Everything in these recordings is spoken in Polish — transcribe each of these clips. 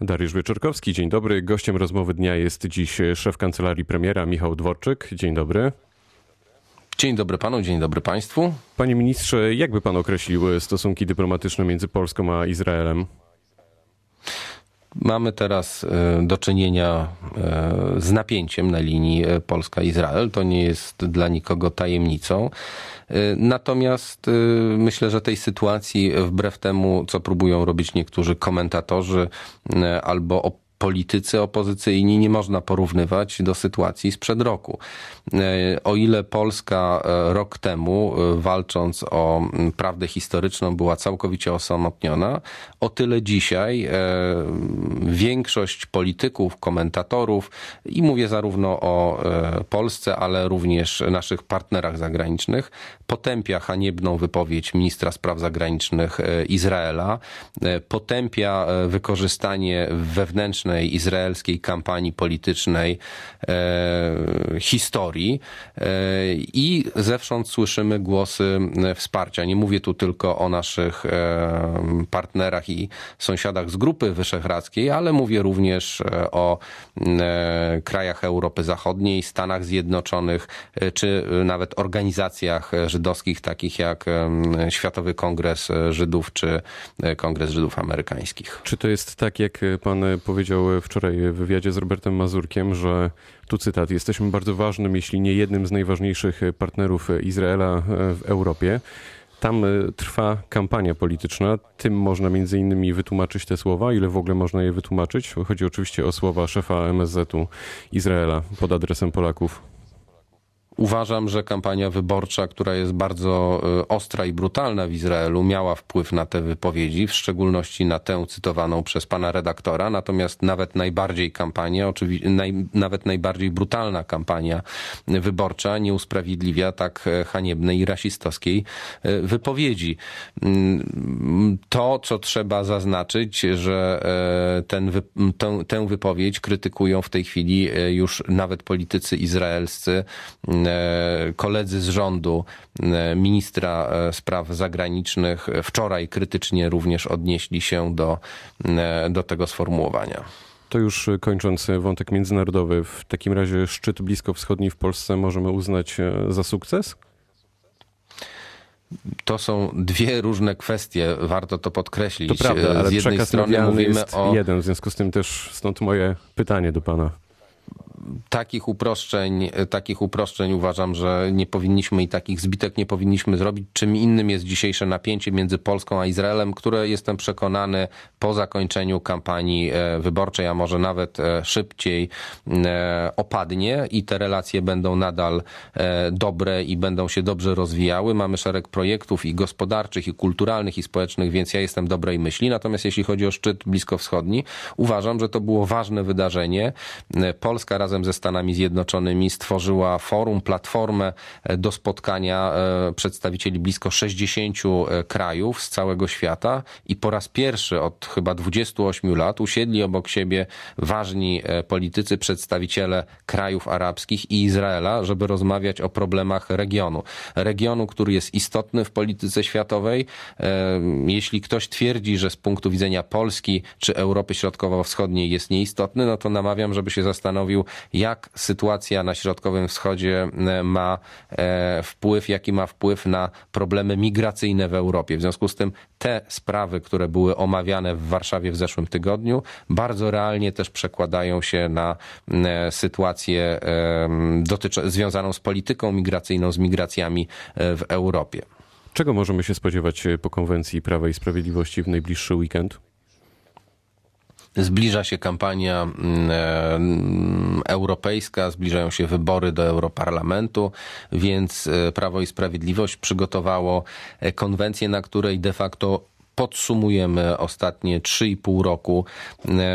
Dariusz Wieczorkowski, dzień dobry. Gościem rozmowy dnia jest dziś szef kancelarii premiera Michał Dworczyk. Dzień dobry. Dzień dobry panu, dzień dobry państwu. Panie ministrze, jak by pan określił stosunki dyplomatyczne między Polską a Izraelem? Mamy teraz e, do czynienia e, z napięciem na linii e, Polska-Izrael. To nie jest dla nikogo tajemnicą. Natomiast myślę, że tej sytuacji, wbrew temu, co próbują robić niektórzy komentatorzy albo politycy opozycyjni nie można porównywać do sytuacji sprzed roku. E, o ile Polska e, rok temu, e, walcząc o prawdę historyczną, była całkowicie osamotniona, o tyle dzisiaj większość polityków, komentatorów i mówię zarówno o Polsce, ale również naszych partnerach zagranicznych, potępia haniebną wypowiedź ministra spraw zagranicznych Izraela, potępia wykorzystanie wewnętrzne izraelskiej kampanii politycznej e, historii e, i zewsząd słyszymy głosy wsparcia. Nie mówię tu tylko o naszych e, partnerach i sąsiadach z Grupy Wyszehradzkiej, ale mówię również e, o e, krajach Europy Zachodniej, Stanach Zjednoczonych, e, czy nawet organizacjach żydowskich, takich jak Światowy Kongres Żydów, czy Kongres Żydów Amerykańskich. Czy to jest tak, jak pan powiedział wczoraj w wywiadzie z Robertem Mazurkiem, że tu cytat, jesteśmy bardzo ważnym, jeśli nie jednym z najważniejszych partnerów Izraela w Europie. Tam e, trwa kampania polityczna. Tym można między innymi wytłumaczyć te słowa. Ile w ogóle można je wytłumaczyć? Chodzi oczywiście o słowa szefa MSZ-u Izraela pod adresem Polaków. Uważam, że kampania wyborcza, która jest bardzo e, ostra i brutalna w Izraelu, miała wpływ na te wypowiedzi, w szczególności na tę cytowaną przez pana redaktora. Natomiast nawet najbardziej kampania, oczywiście, naj, nawet najbardziej brutalna kampania wyborcza nie usprawiedliwia tak e, haniebnej i rasistowskiej e, wypowiedzi. Mm, to, co trzeba zaznaczyć, że ten, tę, tę wypowiedź krytykują w tej chwili już nawet politycy izraelscy E, koledzy z rządu, e, ministra e, spraw zagranicznych wczoraj krytycznie również odnieśli się do, do tego sformułowania. To już kończąc wątek międzynarodowy, w takim razie szczyt bliskowschodni w Polsce możemy uznać za sukces? To są dwie różne kwestie, warto to podkreślić. To prawda, ale z jednej strony mówimy o jeden, w związku z tym też stąd moje pytanie do pana takich uproszczeń, takich uproszczeń uważam, że nie powinniśmy i takich zbitek nie powinniśmy zrobić. Czym innym jest dzisiejsze napięcie między Polską a Izraelem, które jestem przekonany po zakończeniu kampanii e, wyborczej, a może nawet e, szybciej e, opadnie i te relacje będą nadal dobre i będą się dobrze rozwijały. Mamy szereg projektów i gospodarczych, i kulturalnych, i społecznych, więc ja jestem dobrej myśli. Natomiast jeśli chodzi o szczyt bliskowschodni, uważam, że to było ważne wydarzenie. Polska razem razem ze Stanami Zjednoczonymi stworzyła forum, platformę e, do spotkania e, przedstawicieli blisko 60 e, krajów z całego świata i po raz pierwszy od chyba 28 lat usiedli obok siebie ważni politycy, przedstawiciele krajów arabskich i Izraela, żeby rozmawiać o problemach regionu. Regionu, który jest istotny w polityce światowej. Jeśli ktoś twierdzi, że z punktu widzenia Polski czy Europy Środkowo-Wschodniej jest nieistotny, no to namawiam, żeby się zastanowił, jak sytuacja na Środkowym Wschodzie e, ma e, wpływ, jaki ma wpływ na problemy migracyjne w Europie. W związku z tym te sprawy, które były omawiane w Warszawie w zeszłym tygodniu, bardzo realnie też przekładają się na e, sytuację związaną z polityką migracyjną, z migracjami w Europie. Czego możemy się spodziewać po konwencji Prawa i Sprawiedliwości w najbliższy weekend? Zbliża się kampania mm, e, mm, europejska, zbliżają się wybory do Europarlamentu, więc e, Prawo i Sprawiedliwość przygotowało e, konwencję, na której de facto podsumujemy ostatnie 3,5 roku,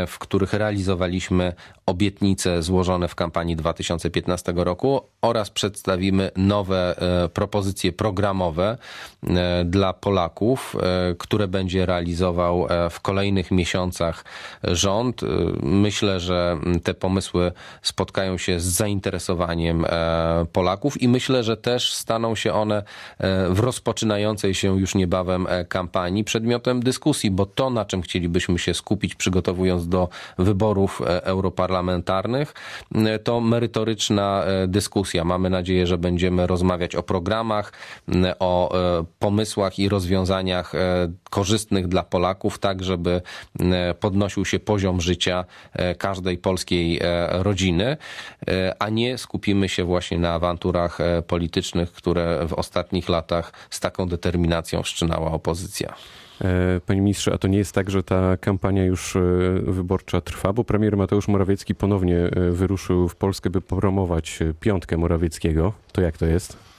w których realizowaliśmy obietnice złożone w kampanii 2015 roku oraz przedstawimy nowe e, propozycje programowe e, dla Polaków, e, które będzie realizował w kolejnych miesiącach rząd. Myślę, że te pomysły spotkają się z zainteresowaniem Polaków i myślę, że też staną się one w rozpoczynającej się już niebawem kampanii przedmiotem przedmiotem dyskusji, bo to, na czym chcielibyśmy się skupić, przygotowując do wyborów europarlamentarnych, to merytoryczna dyskusja. Mamy nadzieję, że będziemy rozmawiać o programach, o pomysłach i rozwiązaniach korzystnych dla Polaków, tak żeby podnosił się poziom życia każdej polskiej rodziny, a nie skupimy się właśnie na awanturach politycznych, które w ostatnich latach z taką determinacją wszczynała opozycja. E, panie ministrze, a to nie jest tak, że ta kampania już e, wyborcza trwa, bo premier Mateusz Morawiecki ponownie e, wyruszył w Polskę, by promować piątkę Morawieckiego. To jak to jest?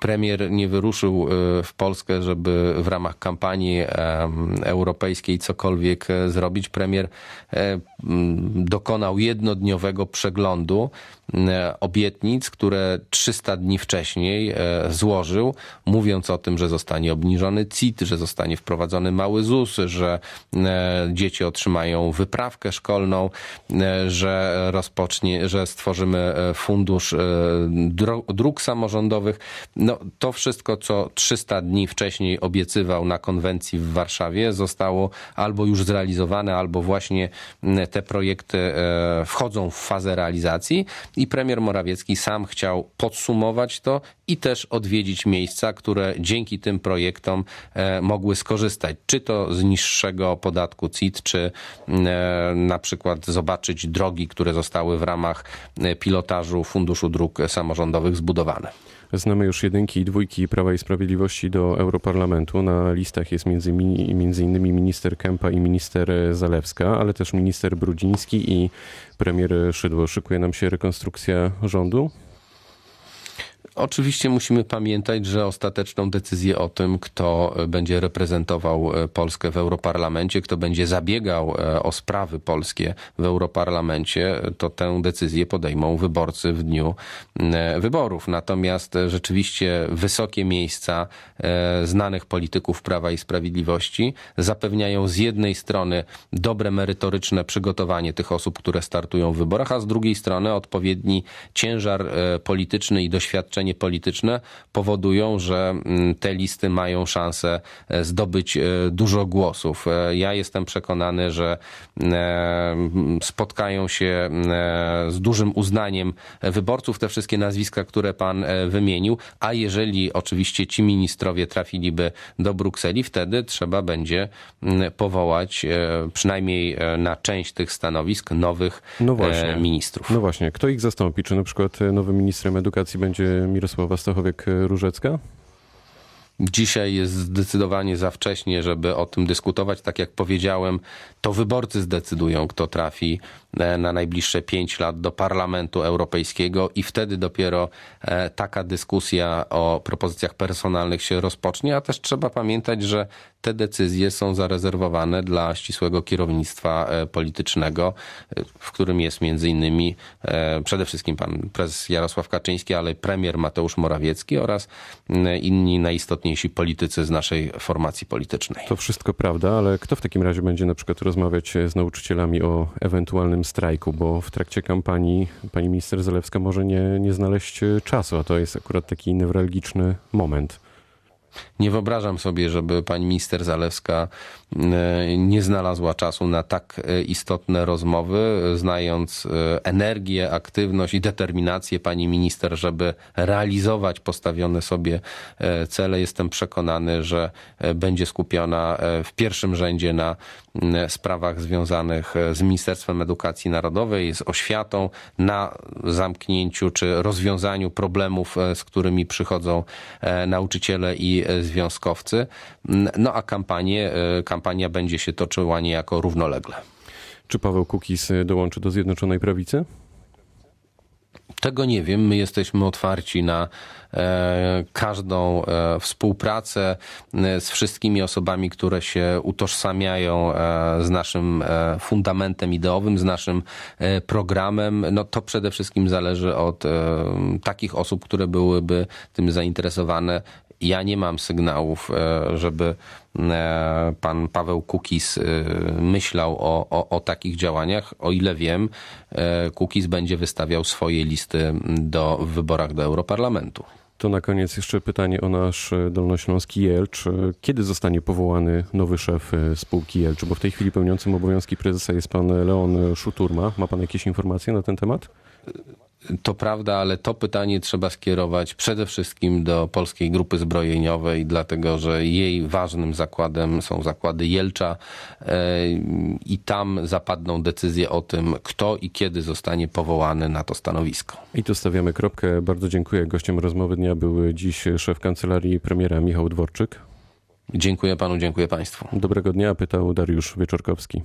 premier nie wyruszył w Polskę, żeby w ramach kampanii europejskiej cokolwiek zrobić. Premier dokonał jednodniowego przeglądu obietnic, które 300 dni wcześniej e, złożył, mówiąc o tym, że zostanie obniżony CIT, że zostanie wprowadzony mały ZUS, że e, dzieci otrzymają wyprawkę szkolną, że rozpocznie, że stworzymy fundusz dróg samorządowych. No, to wszystko, co 300 dni wcześniej obiecywał na konwencji w Warszawie, zostało albo już zrealizowane, albo właśnie te projekty wchodzą w fazę realizacji i premier Morawiecki sam chciał podsumować to i też odwiedzić miejsca, które dzięki tym projektom e, mogły skorzystać. Czy to z niższego podatku CIT, czy e, na przykład zobaczyć drogi, które zostały w ramach e, pilotażu Funduszu Dróg Samorządowych zbudowane. Znamy już jedynki i dwójki Prawa i Sprawiedliwości do Europarlamentu. Na listach jest między, między innymi minister Kępa i minister Zalewska, ale też minister Brudziński i premier Szydło. Szykuje nam się rekonstrukcja rządu? Oczywiście musimy pamiętać, że ostateczną decyzję o tym, kto będzie reprezentował e, Polskę w Europarlamencie, kto będzie zabiegał e, o sprawy polskie w Europarlamencie, to tę decyzję podejmą wyborcy w dniu e, wyborów. Natomiast rzeczywiście wysokie miejsca znanych polityków Prawa i Sprawiedliwości zapewniają z jednej strony dobre merytoryczne przygotowanie tych osób, które startują w wyborach, a z drugiej strony odpowiedni ciężar polityczny i doświadczenie doświadczenie polityczne powodują, że mm, te listy mają szansę e, zdobyć e, dużo głosów. E, ja jestem przekonany, że spotkają się z dużym uznaniem wyborców te wszystkie nazwiska, które pan wymienił, a jeżeli oczywiście ci ministrowie trafiliby do Brukseli, wtedy trzeba będzie powołać przynajmniej na część tych stanowisk nowych no ministrów. No właśnie, kto ich zastąpi? Czy na przykład nowym ministrem edukacji będzie Mirosława Stachowiek-Różecka? Dzisiaj jest zdecydowanie za wcześnie, żeby o tym dyskutować. Tak jak powiedziałem, to wyborcy zdecydują, kto trafi na najbliższe pięć lat do Parlamentu Europejskiego i wtedy dopiero e, taka dyskusja o propozycjach personalnych się rozpocznie, a też trzeba pamiętać, że te decyzje są zarezerwowane dla ścisłego kierownictwa e, politycznego, w którym jest między innymi przede wszystkim pan prezes Jarosław Kaczyński, ale premier Mateusz Morawiecki oraz inni najistotniejsi politycy z naszej formacji politycznej. To wszystko prawda, ale kto w takim razie będzie na przykład rozmawiać z nauczycielami o ewentualnym strajku, bo w trakcie kampanii pani minister Zalewska może nie, nie znaleźć czasu, a to jest akurat taki newralgiczny moment. Nie wyobrażam sobie, żeby pani minister Zalewska e, nie znalazła czasu na tak e, istotne rozmowy, znając e, energię, aktywność i determinację pani minister, żeby realizować postawione sobie cele. Jestem przekonany, że będzie skupiona w pierwszym rzędzie na sprawach związanych z Ministerstwem Edukacji Narodowej, z oświatą, na zamknięciu czy rozwiązaniu problemów, z którymi przychodzą nauczyciele i związkowcy. No a kampanie, e, kampania będzie się toczyła niejako równolegle. Czy Paweł Kukis dołączy do Zjednoczonej Prawicy? Tego nie wiem. My jesteśmy otwarci na e, każdą e, współpracę e, z wszystkimi osobami, które się utożsamiają z naszym fundamentem ideowym, z naszym programem. No to przede wszystkim zależy od takich osób, które byłyby tym zainteresowane. Ja nie mam sygnałów, żeby pan Paweł Kukis myślał o, o, o takich działaniach. O ile wiem, Kukis będzie wystawiał swoje listy do w wyborach do Europarlamentu. To na koniec jeszcze pytanie o nasz e, Dolnośląski Jelcz. Kiedy zostanie powołany nowy szef e, spółki Jelcz? Bo w tej chwili pełniącym obowiązki prezesa jest pan Leon Szuturma. Ma pan jakieś informacje na ten temat? To prawda, ale to pytanie trzeba skierować przede wszystkim do Polskiej Grupy Zbrojeniowej, dlatego że jej ważnym zakładem są zakłady Jelcza e, i tam zapadną decyzje o tym, kto i kiedy zostanie powołany na to stanowisko. I tu stawiamy kropkę. Bardzo dziękuję. Gościem rozmowy dnia był dziś szef kancelarii premiera Michał Dworczyk. Dziękuję panu, dziękuję państwu. Dobrego dnia, pytał Dariusz Wieczorkowski.